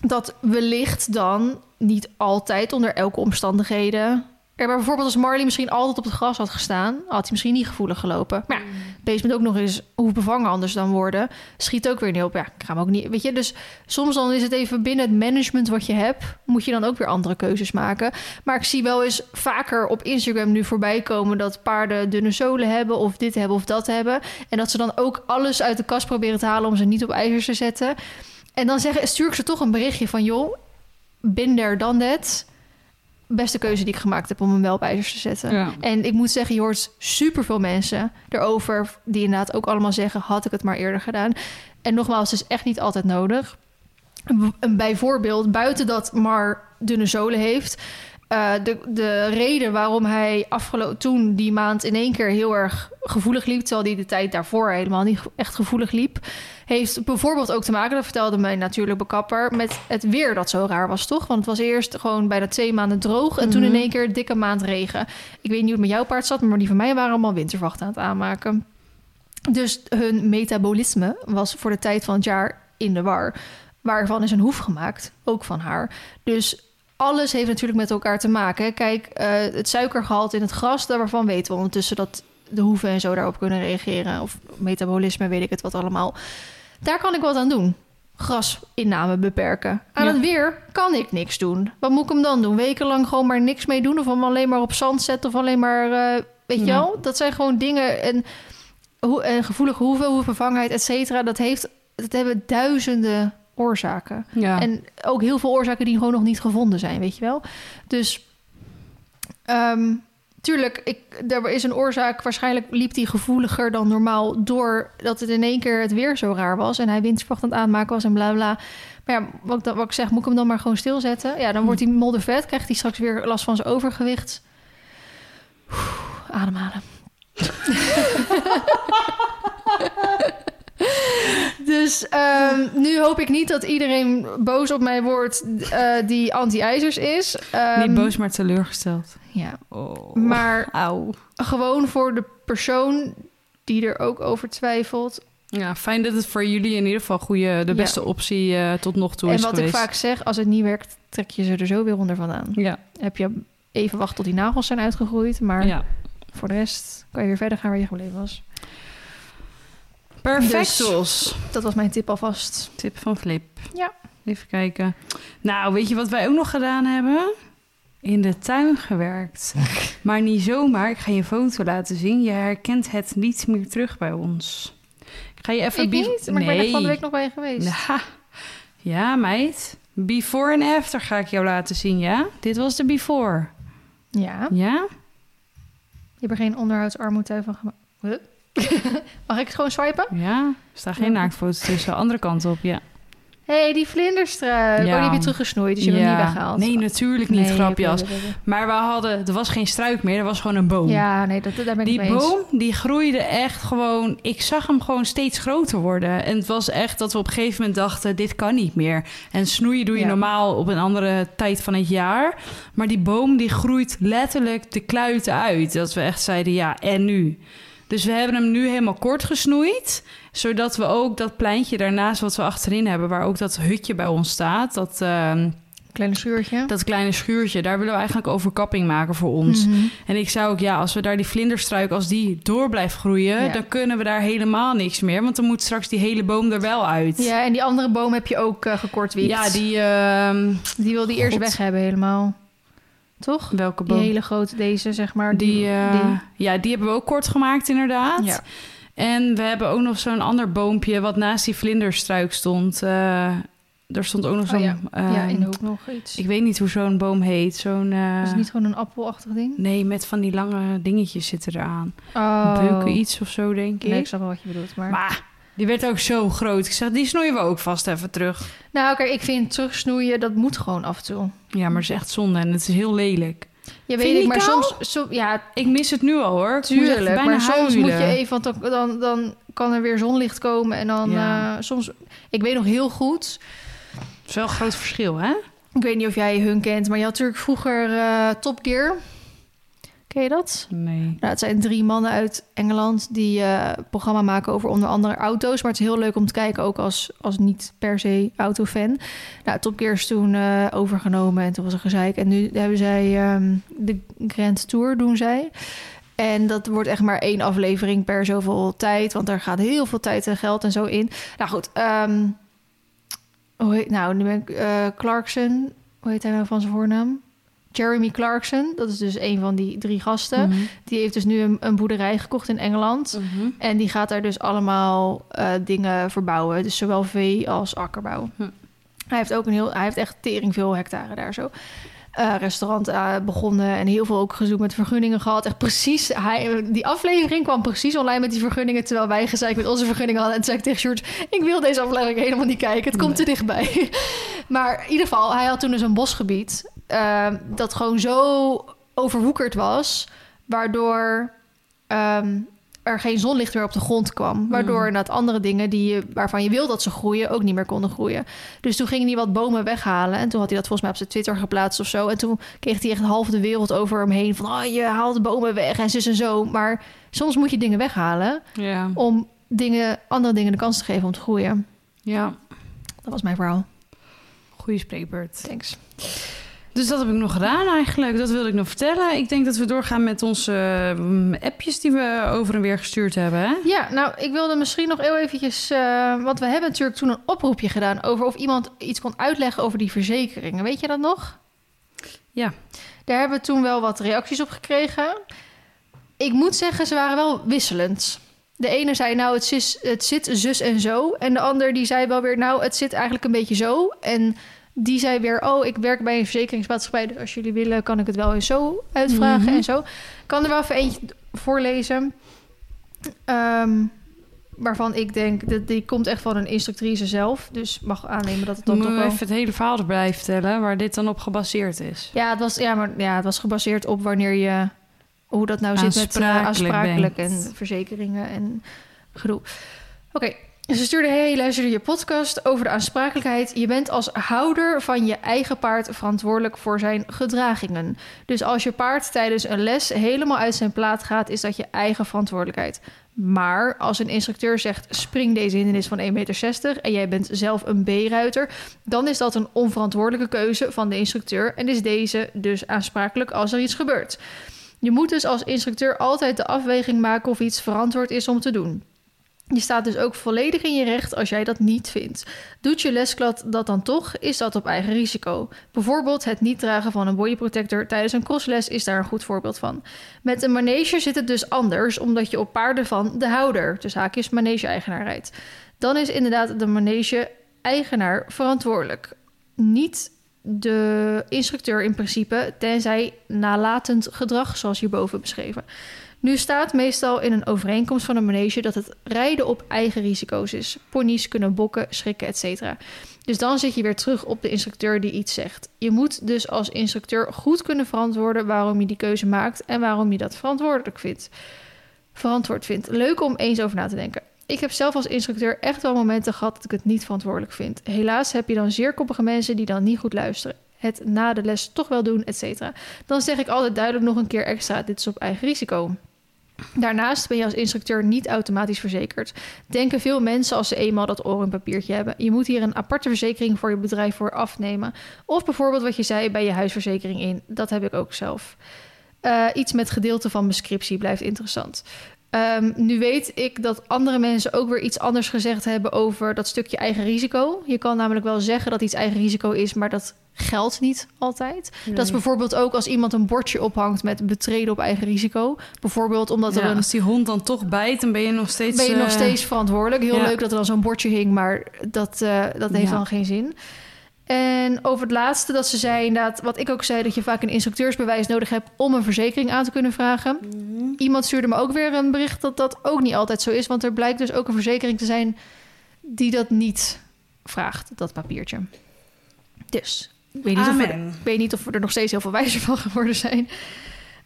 Dat wellicht dan niet altijd onder elke omstandigheden. Maar bijvoorbeeld als Marley misschien altijd op het gras had gestaan, had hij misschien niet gevoelig gelopen. Maar ja, deze moet ook nog eens hoe bevangen anders dan worden. Schiet ook weer niet op. Ja, ik ga hem ook niet. Weet je, dus soms dan is het even binnen het management wat je hebt, moet je dan ook weer andere keuzes maken. Maar ik zie wel eens vaker op Instagram nu voorbij komen dat paarden dunne zolen hebben of dit hebben of dat hebben. En dat ze dan ook alles uit de kast proberen te halen om ze niet op ijzers te zetten. En dan zeggen, stuur ik ze toch een berichtje van joh, bin there, dan that. Beste keuze die ik gemaakt heb om hem wel op ijzers te zetten. Ja. En ik moet zeggen, je hoort superveel mensen erover... die inderdaad ook allemaal zeggen... had ik het maar eerder gedaan. En nogmaals, het is echt niet altijd nodig. Een- Een bijvoorbeeld, buiten dat Mar dunne zolen heeft... eh, de, de reden waarom hij afgelopen toen die maand in één keer heel erg gevoelig liep, terwijl hij de tijd daarvoor helemaal niet echt gevoelig liep, heeft bijvoorbeeld ook te maken, dat vertelde mijn natuurlijk bekapper, met het weer dat zo raar was, toch? Want het was eerst gewoon bijna twee maanden droog en toen in Mhm. één keer dikke maand regen. Ik weet niet hoe het met jouw paard zat, maar die van mij waren allemaal winterwachten aan het aanmaken. Dus hun metabolisme was voor de tijd van het jaar in de war. Waarvan is een hoef gemaakt, ook van haar. Dus alles heeft natuurlijk met elkaar te maken. Kijk, eh, het suikergehalte in het gras, daarvan weten we ondertussen dat de hoeven en zo daarop kunnen reageren. Of metabolisme, weet ik het wat allemaal. Daar kan ik wat aan doen. Grasinname beperken. Aan Ja. het weer kan ik niks doen. Wat moet ik hem dan doen? Wekenlang gewoon maar niks mee doen? Of hem alleen maar op zand zetten? Of alleen maar, eh, weet je Ja. wel? Dat zijn gewoon dingen. En, hoe, en gevoelige hoeven, hoevenvervangenheid, et cetera. Dat, heeft, dat hebben duizenden oorzaken. Ja. En ook heel veel oorzaken die gewoon nog niet gevonden zijn, weet je wel. Dus ehm, tuurlijk, ik, er is een oorzaak. Waarschijnlijk liep hij gevoeliger dan normaal... doordat het in één keer het weer zo raar was... en hij windspacht aan het aanmaken was en bla bla. Maar ja, wat, ik wat ik zeg, moet ik hem dan maar gewoon stilzetten? Ja, dan wordt hij moddervet, krijgt hij straks weer last van zijn overgewicht. Oeh, ademhalen. Dus ehm, nu hoop ik niet dat iedereen boos op mij wordt eh, die anti-ijzers is. Ehm, Niet boos, maar teleurgesteld. Ja, Oh. maar Auw. gewoon voor de persoon die er ook over twijfelt. Ja, fijn dat het voor jullie in ieder geval goede, de beste optie eh, tot nog toe en is wat geweest. ik vaak zeg, als het niet werkt, trek je ze er zo weer onder vandaan. Ja, Heb je even wachten tot die nagels zijn uitgegroeid, maar ja. voor de rest kan je weer verder gaan waar je gebleven was. Perfectos. Dat was mijn tip alvast. Tip van Flip. Ja. Even kijken. Nou, weet je wat wij ook nog gedaan hebben? In de tuin gewerkt. maar niet zomaar. Ik ga je een foto laten zien. Je herkent het niet meer terug bij ons. Ik ga je even... Ik niet, maar ik ben er van de week nog bij je geweest. Ja. ja, meid. Before en after ga ik jou laten zien, ja? Dit was de before. Ja, Ja? je hebt er geen onderhoudsarmoede van gemaakt. Mag ik het gewoon swipen? Ja. Er staat geen Ja. naaktfoto tussen. Andere kant op, ja. Hé, hey, die vlinderstruik. Ja. Oh, die heb je teruggesnoeid, dus je hebt hem niet weggehaald. Nee, natuurlijk niet, Nee, grapjas. Maar we hadden... Er was geen struik meer, er was gewoon een boom. Ja, nee, dat, daar ben ik Die eens. boom, die groeide echt gewoon... Ik zag hem gewoon steeds groter worden. En het was echt dat we op een gegeven moment dachten... dit kan niet meer. En snoeien doe je Ja. normaal op een andere tijd van het jaar. Maar die boom, die groeit letterlijk de kluiten uit. Dat we echt zeiden, ja, en nu? Dus we hebben hem nu helemaal kort gesnoeid... zodat we ook dat pleintje daarnaast wat we achterin hebben... waar ook dat hutje bij ons staat... dat... ehm, Kleine schuurtje. dat kleine schuurtje, daar willen we eigenlijk overkapping maken voor ons. Mhm. En ik zou ook, ja, als we daar die vlinderstruik, als die door blijft groeien, Ja. dan kunnen we daar helemaal niks meer. Want dan moet straks die hele boom er wel uit. Ja, en die andere boom heb je ook eh gekortwiekt. Ja, die, ehm, Die wil die eerst weg hebben helemaal. Toch? welke Die boom? hele grote, deze zeg maar. Die, eh, die. Ja, die hebben we ook kort gemaakt inderdaad. Ja. En we hebben ook nog zo'n ander boompje wat naast die vlinderstruik stond. Eh, er stond ook nog Oh zo'n... ja. eh, ja, in de hoek nog iets. Ik weet niet hoe zo'n boom heet. Zo'n... Is het niet gewoon een appelachtig ding? Nee, met van die lange dingetjes zitten eraan. Oh. Beuken iets of zo, denk ik. Nee, ik snap wel wat je bedoelt. Maar... Maar die werd ook zo groot. Ik zeg, die snoeien we ook vast even terug. Nou, kijk, ik vind terugsnoeien, dat moet gewoon af en toe. Ja, maar het is echt zonde en het is heel lelijk. Ja, weet ik, maar soms... Som, ja, Ik mis het nu al hoor. Tuurlijk. bijna Maar soms moet je huilen. even... Want dan, dan, dan kan er weer zonlicht komen. En dan Ja. eh, soms... Ik weet nog heel goed... Het is wel een groot verschil, hè? Ik weet niet of jij hun kent, maar je had natuurlijk vroeger eh, Top Gear. Ken je dat? Nee. Nou, het zijn drie mannen uit Engeland die eh programma maken over onder andere auto's. Maar het is heel leuk om te kijken, ook als, als niet per se autofan. Nou, Top Gear is toen eh, overgenomen en toen was er gezeik. En nu hebben zij ehm, de Grand Tour, doen zij. En dat wordt echt maar één aflevering per zoveel tijd. Want daar gaat heel veel tijd en geld en zo in. Nou goed, ehm, hoe heet, nou, nu ben ik eh, Clarkson. Hoe heet hij nou van zijn voornaam? Jeremy Clarkson. Dat is dus een van die drie gasten. Mhm. Die heeft dus nu een, een boerderij gekocht in Engeland. Mhm. En die gaat daar dus allemaal eh, dingen verbouwen. Dus zowel vee als akkerbouw. Hm. Hij heeft ook een heel, hij heeft echt tering veel hectare daar zo. Eh, restaurant eh, begonnen en heel veel ook gezoek met vergunningen gehad. Echt precies, hij, die aflevering kwam precies online met die vergunningen... terwijl wij gezegd met onze vergunningen hadden. En toen zei ik tegen Sjoerd, ik wil deze aflevering helemaal niet kijken. Het komt te dichtbij. maar in ieder geval, hij had toen dus een bosgebied... eh, dat gewoon zo overwoekerd was... waardoor ehm, er geen zonlicht meer op de grond kwam. Waardoor Mm. andere dingen die je, waarvan je wil dat ze groeien... ook niet meer konden groeien. Dus toen ging hij wat bomen weghalen. En toen had hij dat volgens mij op zijn Twitter geplaatst of zo. En toen kreeg hij echt half de wereld over hem heen. Van, oh, je haalt de bomen weg en zus en zo. Maar soms moet je dingen weghalen... Om dingen, andere dingen de kans te geven om te groeien. ja, Dat was mijn verhaal. goede spreekbeurt. Thanks. Dus dat heb ik nog gedaan eigenlijk. Dat wilde ik nog vertellen. Ik denk dat we doorgaan met onze mm, appjes die we over en weer gestuurd hebben. Hè? Ja, nou, ik wilde misschien nog heel eventjes... eh, want we hebben natuurlijk toen een oproepje gedaan... over of iemand iets kon uitleggen over die verzekeringen. Weet je dat nog? Ja. Daar hebben we toen wel wat reacties op gekregen. Ik moet zeggen, ze waren wel wisselend. De ene zei, nou, het, het zit zus en zo. En de ander die zei wel weer, nou, het zit eigenlijk een beetje zo. En die zei weer, oh, ik werk bij een verzekeringsmaatschappij... dus als jullie willen, kan ik het wel eens zo uitvragen Mhm. en zo. Ik kan er wel even eentje voorlezen. Ehm, waarvan ik denk, dat die komt echt van een instructrice zelf. Dus mag aannemen dat het dan Moeten toch we wel... even het hele verhaal erbij vertellen waar dit dan op gebaseerd is? Ja, het was, ja, maar, ja, het was gebaseerd op wanneer je... hoe dat nou zit met uh, Aansprakelijk bent. en verzekeringen en gedoe. Oké, ze stuurde... Hey, luisterde je podcast over de aansprakelijkheid. Je bent als houder van je eigen paard verantwoordelijk voor zijn gedragingen. Dus als je paard tijdens een les helemaal uit zijn plaat gaat... is dat je eigen verantwoordelijkheid. Maar als een instructeur zegt... spring deze hindernis van 1,60 meter... en jij bent zelf een B-ruiter... dan is dat een onverantwoordelijke keuze van de instructeur... en is deze dus aansprakelijk als er iets gebeurt. Je moet dus als instructeur altijd de afweging maken... of iets verantwoord is om te doen. Je staat dus ook volledig in je recht als jij dat niet vindt. Doet je lesklad dat dan toch, is dat op eigen risico. Bijvoorbeeld het niet dragen van een bodyprotector tijdens een crossles is daar een goed voorbeeld van. Met een manege zit het dus anders, omdat je op paarden van de houder, dus haakjes manege-eigenaar rijdt. Dan is inderdaad de manege-eigenaar verantwoordelijk. Niet de instructeur in principe, tenzij nalatend gedrag, zoals hierboven beschreven. Nu staat meestal in een overeenkomst van een manege dat het rijden op eigen risico's is. Ponies kunnen bokken, schrikken, etc. Dus dan zit je weer terug op de instructeur die iets zegt. Je moet dus als instructeur goed kunnen verantwoorden waarom je die keuze maakt en waarom je dat verantwoordelijk vindt. Verantwoord vindt. Leuk om eens over na te denken. Ik heb zelf als instructeur echt wel momenten gehad dat ik het niet verantwoordelijk vind. Helaas heb je dan zeer koppige mensen die dan niet goed luisteren. Het na de les toch wel doen, etc. Dan zeg ik altijd duidelijk nog een keer extra: dit is op eigen risico. Daarnaast ben je als instructeur niet automatisch verzekerd. Denken veel mensen als ze eenmaal dat orenpapiertje hebben. Je moet hier een aparte verzekering voor je bedrijf voor afnemen. Of bijvoorbeeld wat je zei bij je huisverzekering in. Dat heb ik ook zelf. Uh, iets met gedeelte van mijn scriptie blijft interessant. Ehm, nu weet ik dat andere mensen ook weer iets anders gezegd hebben over dat stukje eigen risico. Je kan namelijk wel zeggen dat iets eigen risico is, maar dat geldt niet altijd. Dat is bijvoorbeeld ook als iemand een bordje ophangt met betreden op eigen risico. Bijvoorbeeld omdat er Ja, een als die hond dan toch bijt, dan ben je nog steeds... ben je nog eh, steeds verantwoordelijk. Heel ja. leuk dat er dan zo'n bordje hing, maar dat, eh, dat heeft Ja. dan geen zin. En over het laatste dat ze zei, inderdaad, wat ik ook zei, dat je vaak een instructeursbewijs nodig hebt om een verzekering aan te kunnen vragen. Mhm. Iemand stuurde me ook weer een bericht dat dat ook niet altijd zo is, want er blijkt dus ook een verzekering te zijn die dat niet vraagt, dat papiertje. Dus, ik weet niet, of we, weet niet of we er nog steeds heel veel wijzer van geworden zijn.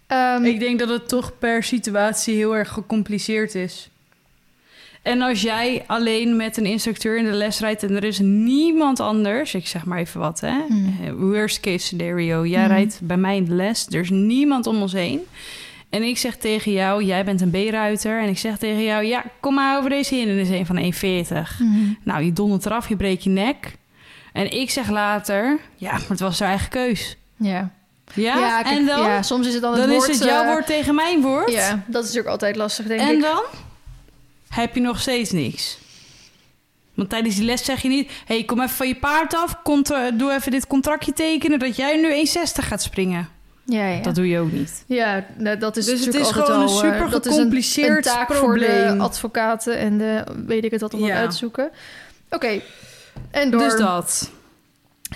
Ehm, Ik denk dat het toch per situatie heel erg gecompliceerd is. En als jij alleen met een instructeur in de les rijdt en er is niemand anders, ik zeg maar even wat, hè? Hmm. Eh, Worst case scenario. Jij Hmm. rijdt bij mij in de les, er is niemand om ons heen. En ik zeg tegen jou, jij bent een B-ruiter. En ik zeg tegen jou, ja, kom maar over deze heen. En is een van 1,40. mhm. Nou, je dondert eraf, je breekt je nek. En ik zeg later, ja, maar het was haar eigen keus. Ja. Ja, kijk, en dan? ja, soms is het dan het dan woord... is het jouw eh, woord tegen mijn woord. Ja, dat is natuurlijk altijd lastig, denk En ik. dan heb je nog steeds niks. Want tijdens die les zeg je niet... hey, kom even van je paard af. Doe even dit contractje tekenen... dat jij nu 1,60 gaat springen. Ja, ja. Dat doe je ook niet. Ja, nou, dat is Dus het is gewoon een al, eh, super dat is gecompliceerd een, taak voor de probleem. advocaten en de weet ik het wat om dat Ja. uit te zoeken. Oké, en door. Dus dat.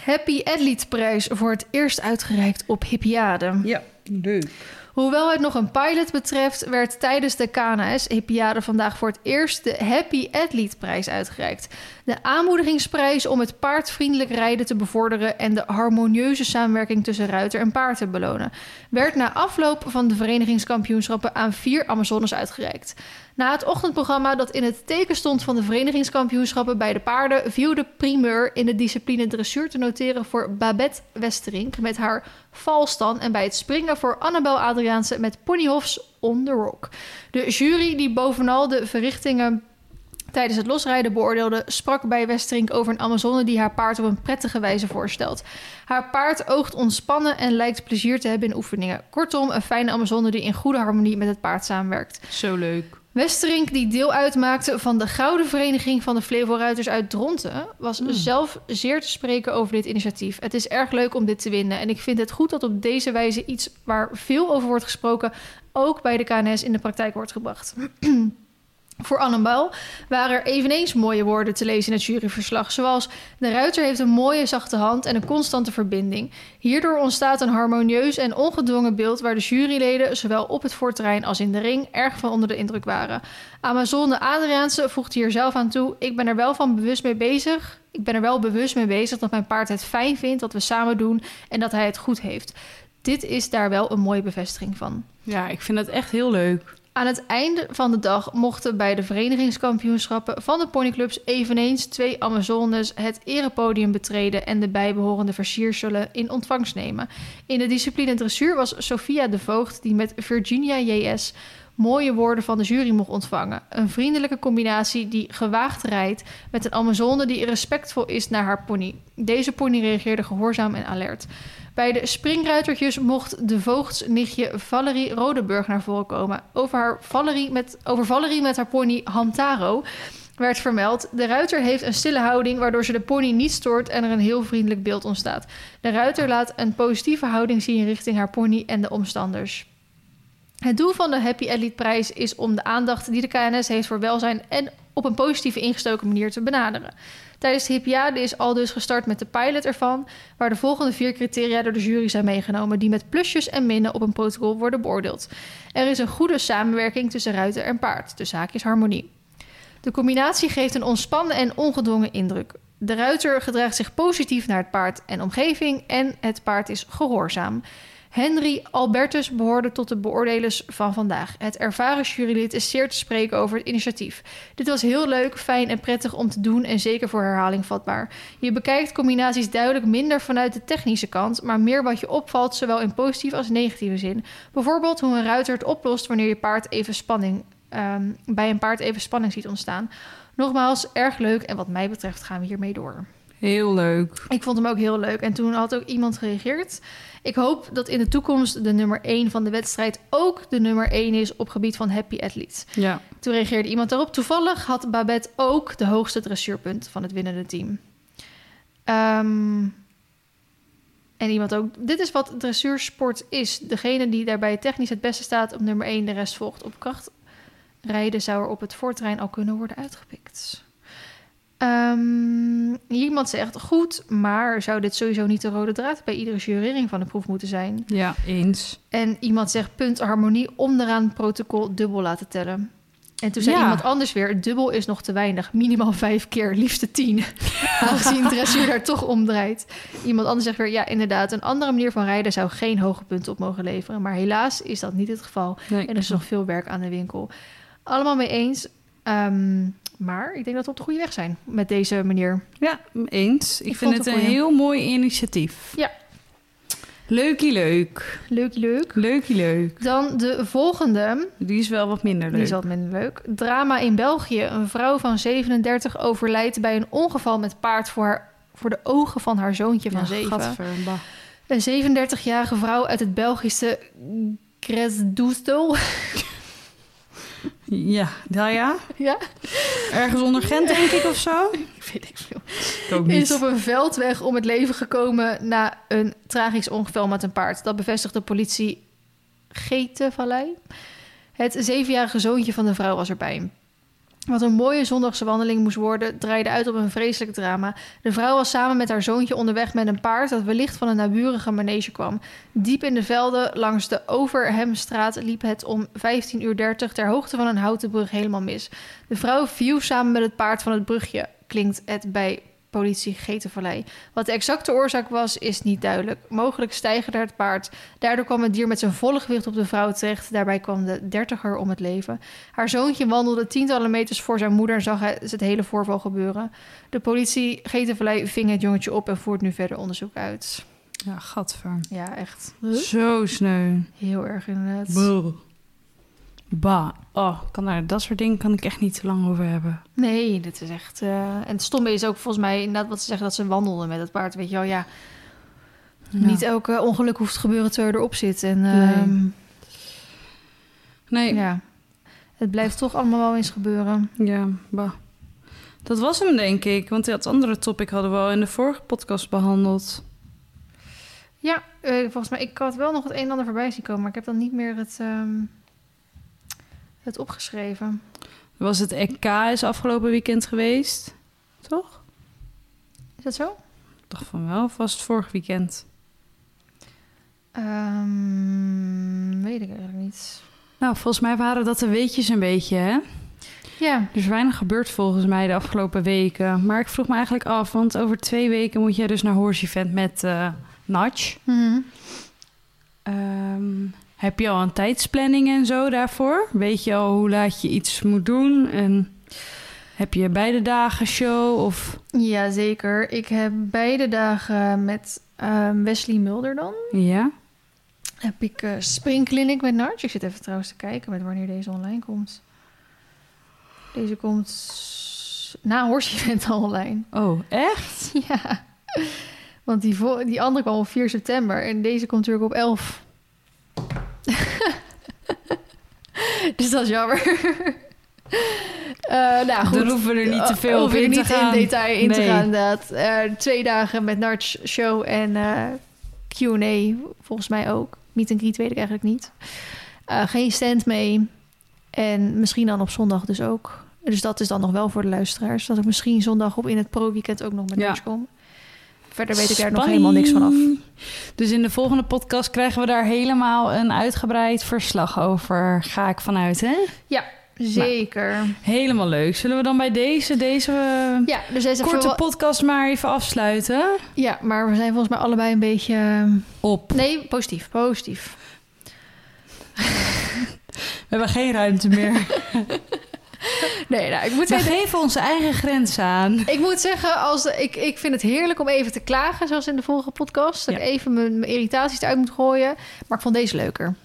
Happy Athlete prijs voor het eerst uitgereikt op Hippiade. Ja, leuk. Hoewel het nog een pilot betreft, werd tijdens de KNS Hippiade vandaag voor het eerst de Happy Athlete prijs uitgereikt. De aanmoedigingsprijs om het paardvriendelijk rijden te bevorderen en de harmonieuze samenwerking tussen ruiter en paard te belonen, werd na afloop van de verenigingskampioenschappen aan vier Amazones uitgereikt. Na het ochtendprogramma dat in het teken stond van de verenigingskampioenschappen bij de paarden, viel de primeur in de discipline dressuur te noteren voor Babette Westerink met haar valstan en bij het springen voor Annabel Adriaanse met ponyhofs on the rock. De jury die bovenal de verrichtingen tijdens het losrijden beoordeelde, sprak bij Westerink over een Amazone die haar paard op een prettige wijze voorstelt. Haar paard oogt ontspannen en lijkt plezier te hebben in oefeningen. Kortom, een fijne Amazone die in goede harmonie met het paard samenwerkt. Zo leuk. Westerink, die deel uitmaakte van de Gouden Vereniging van de Flevoruiters uit Dronten, was Hmm. zelf zeer te spreken over dit initiatief. Het is erg leuk om dit te winnen en ik vind het goed dat op deze wijze iets waar veel over wordt gesproken ook bij de KNS in de praktijk wordt gebracht. Voor Annabel waren er eveneens mooie woorden te lezen in het juryverslag, zoals de ruiter heeft een mooie zachte hand en een constante verbinding. Hierdoor ontstaat een harmonieus en ongedwongen beeld waar de juryleden zowel op het voorterrein als in de ring erg van onder de indruk waren. Amazone Adriaanse voegt hier zelf aan toe: ik ben er wel van bewust mee bezig. Ik ben er wel bewust mee bezig dat mijn paard het fijn vindt wat we samen doen en dat hij het goed heeft. Dit is daar wel een mooie bevestiging van. Ja, ik vind dat echt heel leuk. Aan het einde van de dag mochten bij de verenigingskampioenschappen van de ponyclubs eveneens twee Amazones het erepodium betreden en de bijbehorende versierselen in ontvangst nemen. In de discipline dressuur was Sophia de Voogd die met Virginia JS mooie woorden van de jury mocht ontvangen. Een vriendelijke combinatie die gewaagd rijdt met een Amazone die respectvol is naar haar pony. Deze pony reageerde gehoorzaam en alert. Bij de springruitertjes mocht de voogdsnichtje Valerie Rodeburg naar voren komen. Over, haar Valerie met, over Valerie met haar pony Hamtaro werd vermeld... de ruiter heeft een stille houding waardoor ze de pony niet stoort... en er een heel vriendelijk beeld ontstaat. De ruiter laat een positieve houding zien richting haar pony en de omstanders. Het doel van de Happy Athlete prijs is om de aandacht die de KNS heeft voor welzijn... en op een positieve ingestoken manier te benaderen. Tijdens de Hippiade is al dus gestart met de pilot ervan, waar de volgende vier criteria door de jury zijn meegenomen, die met plusjes en minnen op een protocol worden beoordeeld. Er is een goede samenwerking tussen ruiter en paard, dus haakjes harmonie. De combinatie geeft een ontspannen en ongedwongen indruk. De ruiter gedraagt zich positief naar het paard en omgeving en het paard is gehoorzaam. Henry Albertus behoorde tot de beoordelers van vandaag. Het ervaren jurylid is zeer te spreken over het initiatief. Dit was heel leuk, fijn en prettig om te doen en zeker voor herhaling vatbaar. Je bekijkt combinaties duidelijk minder vanuit de technische kant, maar meer wat je opvalt, zowel in positieve als negatieve zin. Bijvoorbeeld hoe een ruiter het oplost wanneer je paard even spanning, ehm, bij een paard even spanning ziet ontstaan. Nogmaals, erg leuk en wat mij betreft gaan we hiermee door. Heel leuk. Ik vond hem ook heel leuk. En toen had ook iemand gereageerd. Ik hoop dat in de toekomst de nummer 1 van de wedstrijd ook de nummer 1 is op gebied van happy athletes. Ja. Toen reageerde iemand daarop. Toevallig had Babette ook de hoogste dressuurpunt van het winnende team. Ehm, en iemand ook. Dit is wat dressuursport is. Degene die daarbij technisch het beste staat op nummer 1, de rest volgt op kracht. Rijden zou er op het voortrein al kunnen worden uitgepikt. Ehm, iemand zegt goed, maar zou dit sowieso niet de rode draad bij iedere jurering van de proef moeten zijn? Ja, eens. En iemand zegt punt harmonie onderaan protocol dubbel laten tellen. En toen zei Ja. iemand anders weer, dubbel is nog te weinig. Minimaal vijf keer, liefst tien. Aangezien dressuur daar toch omdraait. Iemand anders zegt weer, ja inderdaad, een andere manier van rijden zou geen hoge punten op mogen leveren. Maar helaas is dat niet het geval. Nee. En er is nog veel werk aan de winkel. Allemaal mee eens. Ehm, maar ik denk dat we op de goede weg zijn met deze manier. Ja, eens. Ik, Ik vind het een heel mooi initiatief. Ja. Leukie leuk. Leuk, leuk. Leukie leuk. Dan de volgende. Die is wel wat minder Die leuk. is wat minder leuk. Drama in België. Een vrouw van 37 overlijdt bij een ongeval met paard voor, haar, voor de ogen van haar zoontje van Ja, 7. gadver, bah. Een 37-jarige vrouw uit het Belgische Gresdusto. Ja, ja, ja. ja, Ergens onder Gent, denk ik, of zo. ik weet ik veel. Ik ook Is op een veldweg om het leven gekomen na een tragisch ongeval met een paard. Dat bevestigt de politie Getenvallei. Het zevenjarige zoontje van de vrouw was erbij. Wat een mooie zondagse wandeling moest worden, draaide uit op een vreselijk drama. De vrouw was samen met haar zoontje onderweg met een paard dat wellicht van een naburige manege kwam. Diep in de velden langs de Overhemstraat liep het om 15.30 uur ter hoogte van een houten brug helemaal mis. De vrouw viel samen met het paard van het brugje, klinkt het bij politie Getenvallei. Wat de exacte oorzaak was, is niet duidelijk. Mogelijk stijgerde het paard. Daardoor kwam het dier met zijn volle gewicht op de vrouw terecht. Daarbij kwam de dertiger om het leven. Haar zoontje wandelde tientallen meters voor zijn moeder en zag het hele voorval gebeuren. De politie Getenvallei ving het jongetje op en voert nu verder onderzoek uit. Ja, gadver. Ja, echt. Zo sneu. Heel erg inderdaad. Bah. Oh, kan daar, dat soort dingen kan ik echt niet te lang over hebben. Nee, dit is echt... eh, En het stomme is ook volgens mij inderdaad wat ze zeggen... dat ze wandelden met het paard. Weet je wel, ja. Ja. Niet elke ongeluk hoeft te gebeuren terwijl je erop zit. En Nee. ehm, Nee, ja. ja, het blijft toch allemaal wel eens gebeuren. bah. Dat was hem, denk ik. Want dat andere topic hadden we al in de vorige podcast behandeld. Ja, eh, volgens mij... Ik had wel nog het een en ander voorbij zien komen... maar ik heb dan niet meer het, ehm, het opgeschreven. Was het EK is afgelopen weekend geweest? Toch? Is dat zo? Ik dacht van wel, of was het vorig weekend? Ehm, weet ik eigenlijk niet. Nou, volgens mij waren dat de weetjes een beetje, hè? Ja, Er is weinig gebeurd volgens mij de afgelopen weken. Maar ik vroeg me eigenlijk af, want over twee weken moet jij dus naar Horse Event met eh Natch. Ehm, heb je al een tijdsplanning en zo daarvoor? Weet je al hoe laat je iets moet doen? En heb je beide dagen show? Of ja zeker. Ik heb beide dagen met ehm, Wesley Mulder dan... ja? heb ik springclinic met Narch. Ik zit even trouwens te kijken met wanneer deze online komt. Deze komt na Horse al online. Oh, echt? Ja. Want die, vo- die andere kwam op 4 september en deze komt natuurlijk op 11. dus dat is jammer. Eh nou goed. Dan hoeven we er niet te veel op we in te niet gaan. in detail in te gaan inderdaad. Eh, twee dagen met Narch show en eh, Q&A volgens mij ook. Meet and greet weet ik eigenlijk niet. Eh, geen stand mee. En misschien dan op zondag dus ook. Dus dat is dan nog wel voor de luisteraars. Dat ik misschien zondag op in het pro-weekend ook nog met Ja. Narch kom. Verder weet ik daar nog helemaal niks van af. Dus in de volgende podcast krijgen we daar helemaal een uitgebreid verslag over. Ga ik vanuit, hè? Zeker. Helemaal leuk. Zullen we dan bij deze, deze ja, dus deze korte podcast maar even afsluiten? Ja, maar we zijn volgens mij allebei een beetje... eh, Op. Nee, positief. Positief. We hebben geen ruimte meer. Nee, nou, ik moet We zeggen... geven onze eigen grenzen aan. Ik moet zeggen, als ik, ik vind het heerlijk om even te klagen, zoals in de vorige podcast. Dat Ja. ik even mijn, mijn irritaties eruit moet gooien. Maar ik vond deze leuker.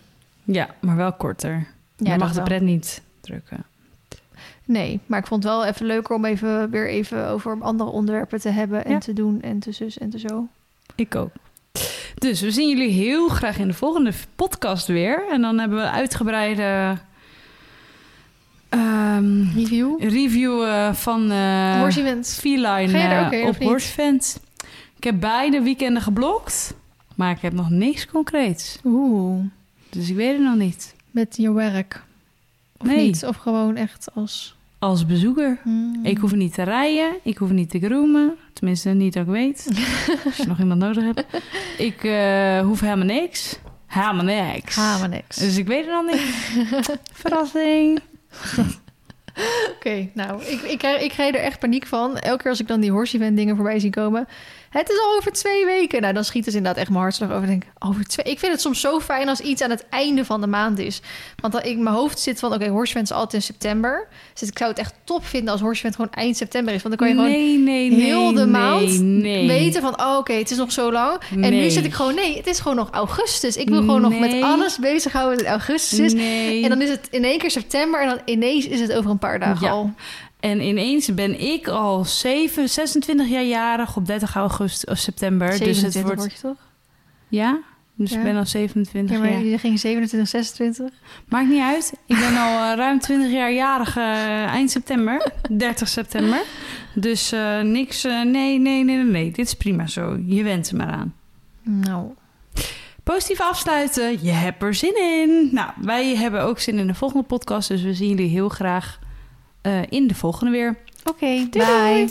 Ja, maar wel korter. Ja, je mag de pret niet drukken. Nee, maar ik vond het wel even leuker om even weer even over andere onderwerpen te hebben en Ja. te doen en te zus en te zo. Ik ook. Dus we zien jullie heel graag in de volgende podcast weer. En dan hebben we een uitgebreide ehm, Review. review eh, van eh Horse events. Feline er eh, heen, op? Horsefans. Ik heb beide weekenden geblokt, maar ik heb nog niks concreets. Oeh, Dus ik weet het nog niet. met je werk. Of Nee. niet? Of gewoon echt als... Als bezoeker. Hmm. Ik hoef niet te rijden, ik hoef niet te groomen. Tenminste, niet dat ik weet. Als je nog iemand nodig hebt. Ik eh, hoef helemaal niks. Helemaal niks. Maar niks. Dus ik weet het nog niet. Verrassing. Oké, nou, ik, ik, ik krijg er echt paniek van. Elke keer als ik dan die horse event dingen voorbij zie komen. Het is al over twee weken. Nou, dan schiet het inderdaad echt mijn hartslag over. Ik denk, over twee... Ik vind het soms zo fijn als iets aan het einde van de maand is. Want dan ik mijn hoofd zit van, oké, event is altijd in september. Dus ik zou het echt top vinden als horse event gewoon eind september is. Want dan kan je gewoon nee, nee, nee. heel de maand weten van, oh, oké, het is nog zo lang. En nu zit ik gewoon, nee, het is gewoon nog augustus. Ik wil gewoon nog met alles bezighouden in augustus. En dan is het in één keer september en dan ineens is het over een paar dagen Ja. al. En ineens ben ik al 7, 26 jaar jarig op 30 augustus of september. Dus het 27 wordt. word je toch? Ja? Dus Ja. ik ben al 27 Ja, maar jaar. je ging 27, 26. Maakt niet uit. Ik ben al eh, ruim 20 jaar jarig eh, eind september. 30 september. Dus eh, niks. eh, nee, nee, nee, nee. Dit is prima zo. Je went er maar aan. Nou, Positief afsluiten. Je hebt er zin in. Nou, wij hebben ook zin in de volgende podcast. Dus we zien jullie heel graag in de volgende weer. oké, Doei, bye.